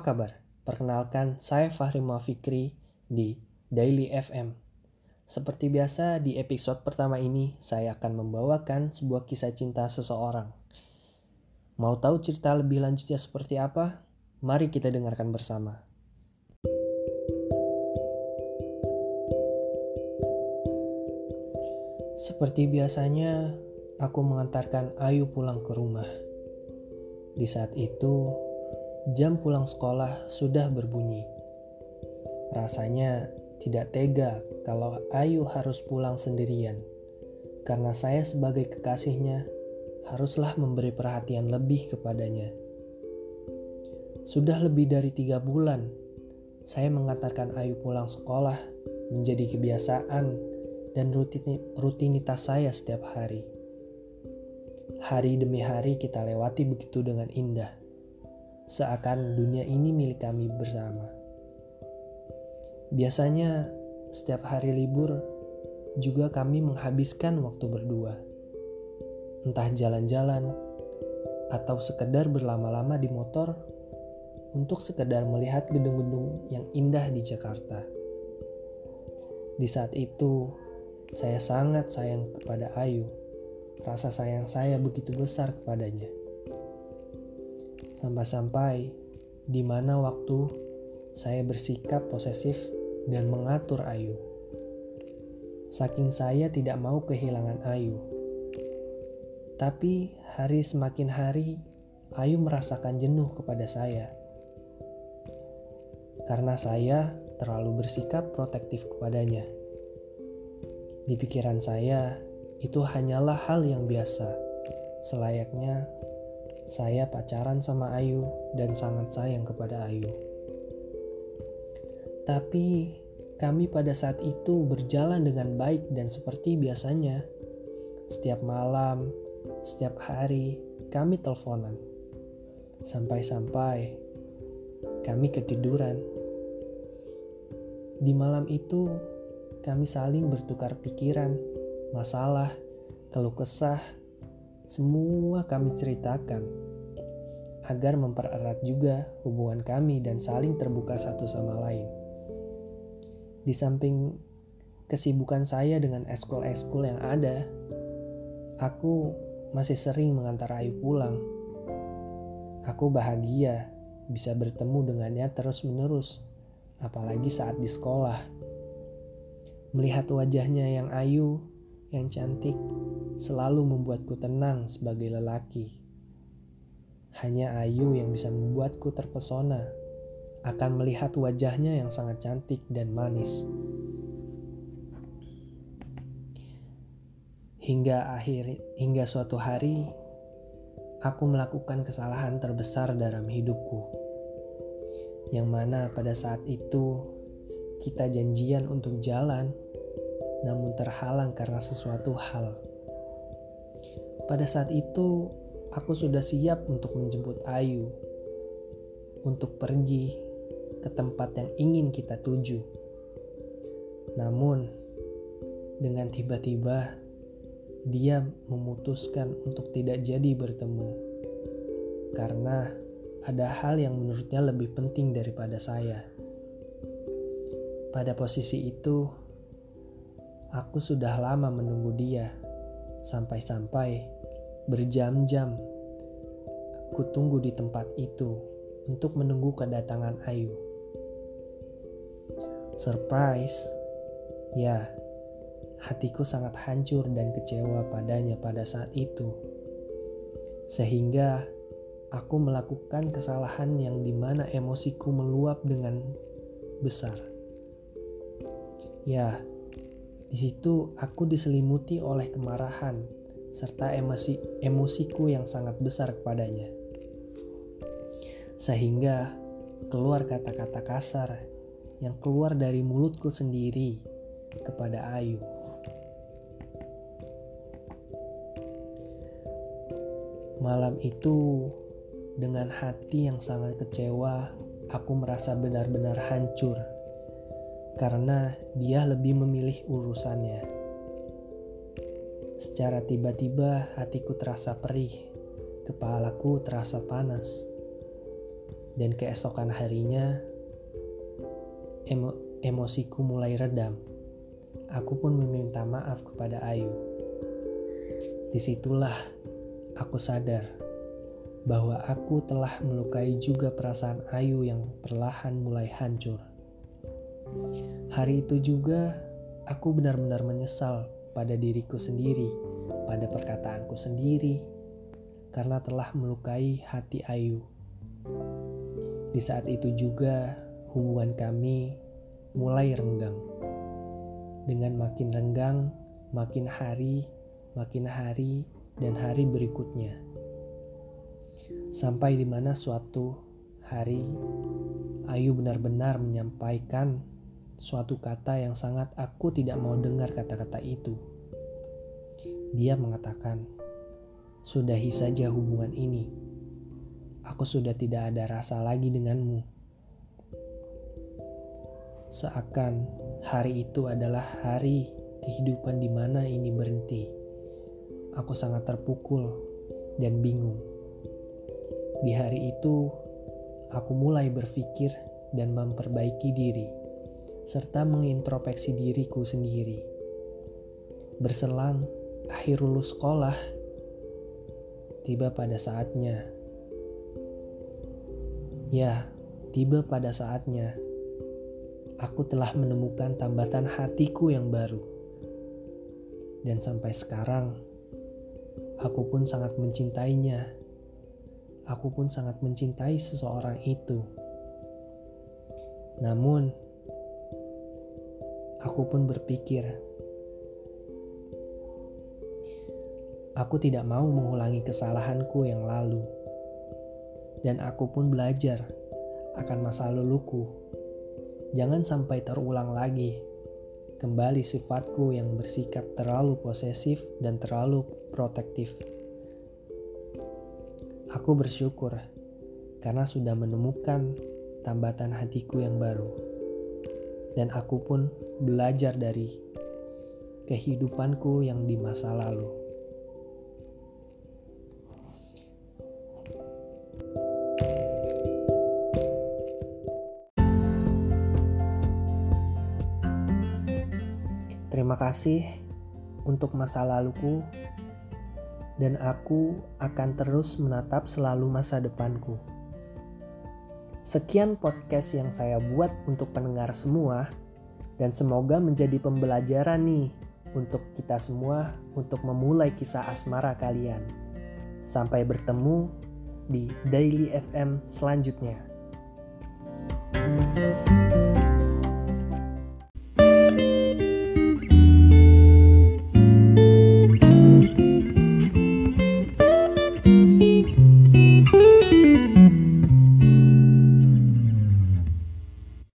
Kabar? Perkenalkan, saya Fahri Muafikri di Daily FM. Seperti biasa, di episode pertama ini saya akan membawakan sebuah kisah cinta seseorang. Mau tahu cerita lebih lanjutnya seperti apa? Mari kita dengarkan bersama. Seperti biasanya, aku mengantarkan Ayu pulang ke rumah. Di saat itu, jam pulang sekolah sudah berbunyi. Rasanya tidak tega kalau Ayu harus pulang sendirian, karena saya sebagai kekasihnya haruslah memberi perhatian lebih kepadanya. Sudah lebih dari tiga bulan, saya mengantarkan Ayu pulang sekolah menjadi kebiasaan dan rutinitas saya setiap hari. Hari demi hari kita lewati begitu dengan indah seakan dunia ini milik kami bersama. Biasanya, setiap hari libur juga kami menghabiskan waktu berdua, entah jalan-jalan atau sekedar berlama-lama di motor untuk sekedar melihat gedung-gedung yang indah di Jakarta. Di saat itu, saya sangat sayang kepada Ayu. Rasa sayang saya begitu besar kepadanya. Sampai-sampai di mana waktu saya bersikap posesif dan mengatur Ayu. Saking saya tidak mau kehilangan Ayu. Tapi hari semakin hari, Ayu merasakan jenuh kepada saya. Karena saya terlalu bersikap protektif kepadanya. Di pikiran saya, itu hanyalah hal yang biasa, selayaknya saya pacaran sama Ayu dan sangat sayang kepada Ayu. Tapi kami pada saat itu berjalan dengan baik dan seperti biasanya. Setiap malam, setiap hari kami teleponan. Sampai-sampai kami ketiduran. Di malam itu kami saling bertukar pikiran, masalah, keluh kesah, semua kami ceritakan agar mempererat juga hubungan kami dan saling terbuka satu sama lain. Di samping kesibukan saya dengan eskul-eskul yang ada, aku masih sering mengantar Ayu pulang. Aku bahagia bisa bertemu dengannya terus-menerus, apalagi saat di sekolah. Melihat wajahnya yang ayu, yang cantik, selalu membuatku tenang sebagai lelaki. Hanya Ayu yang bisa membuatku terpesona akan melihat wajahnya yang sangat cantik dan manis. Hingga akhir hingga suatu hari aku melakukan kesalahan terbesar dalam hidupku. Yang mana pada saat itu kita janjian untuk jalan namun terhalang karena sesuatu hal. Pada saat itu, aku sudah siap untuk menjemput Ayu, untuk pergi ke tempat yang ingin kita tuju. Namun, dengan tiba-tiba dia memutuskan untuk tidak jadi bertemu karena ada hal yang menurutnya lebih penting daripada saya. Pada posisi itu, aku sudah lama menunggu dia sampai-sampai Berjam-jam aku tunggu di tempat itu untuk menunggu kedatangan Ayu. Surprise, ya, hatiku sangat hancur dan kecewa padanya pada saat itu, sehingga aku melakukan kesalahan yang di mana emosiku meluap dengan besar. Ya, di situ aku diselimuti oleh kemarahan serta emosi emosiku yang sangat besar kepadanya. Sehingga keluar kata-kata kasar yang keluar dari mulutku sendiri kepada Ayu. Malam itu, dengan hati yang sangat kecewa, aku merasa benar-benar hancur karena dia lebih memilih urusannya. Secara tiba-tiba hatiku terasa perih, kepalaku terasa panas. Dan keesokan harinya, emo emosiku mulai redam. Aku pun meminta maaf kepada Ayu. Di situlah aku sadar bahwa aku telah melukai juga perasaan Ayu yang perlahan mulai hancur. Hari itu juga aku benar-benar menyesal pada diriku sendiri, pada perkataanku sendiri, karena telah melukai hati Ayu. Di saat itu juga hubungan kami mulai renggang. Dengan makin renggang, makin hari, makin hari, dan hari berikutnya. Sampai di mana suatu hari Ayu benar-benar menyampaikan suatu kata yang sangat aku tidak mau dengar kata-kata itu. Dia mengatakan, "Sudahi saja hubungan ini. Aku sudah tidak ada rasa lagi denganmu." Seakan hari itu adalah hari kehidupan di mana ini berhenti. Aku sangat terpukul dan bingung. Di hari itu, aku mulai berpikir dan memperbaiki diri, serta mengintrospeksi diriku sendiri. Berselang akhir lulus sekolah, tiba pada saatnya. Ya, tiba pada saatnya. Aku telah menemukan tambatan hatiku yang baru. Dan sampai sekarang, aku pun sangat mencintainya aku pun sangat mencintai seseorang itu. Namun, aku pun berpikir, aku tidak mau mengulangi kesalahanku yang lalu, dan aku pun belajar akan masa laluku. Jangan sampai terulang lagi kembali sifatku yang bersikap terlalu posesif dan terlalu protektif. Aku bersyukur karena sudah menemukan tambatan hatiku yang baru. Dan aku pun belajar dari kehidupanku yang di masa lalu. Terima kasih untuk masa laluku dan aku akan terus menatap selalu masa depanku. Sekian podcast yang saya buat untuk pendengar semua, dan semoga menjadi pembelajaran nih untuk kita semua untuk memulai kisah asmara kalian. Sampai bertemu di Daily FM selanjutnya.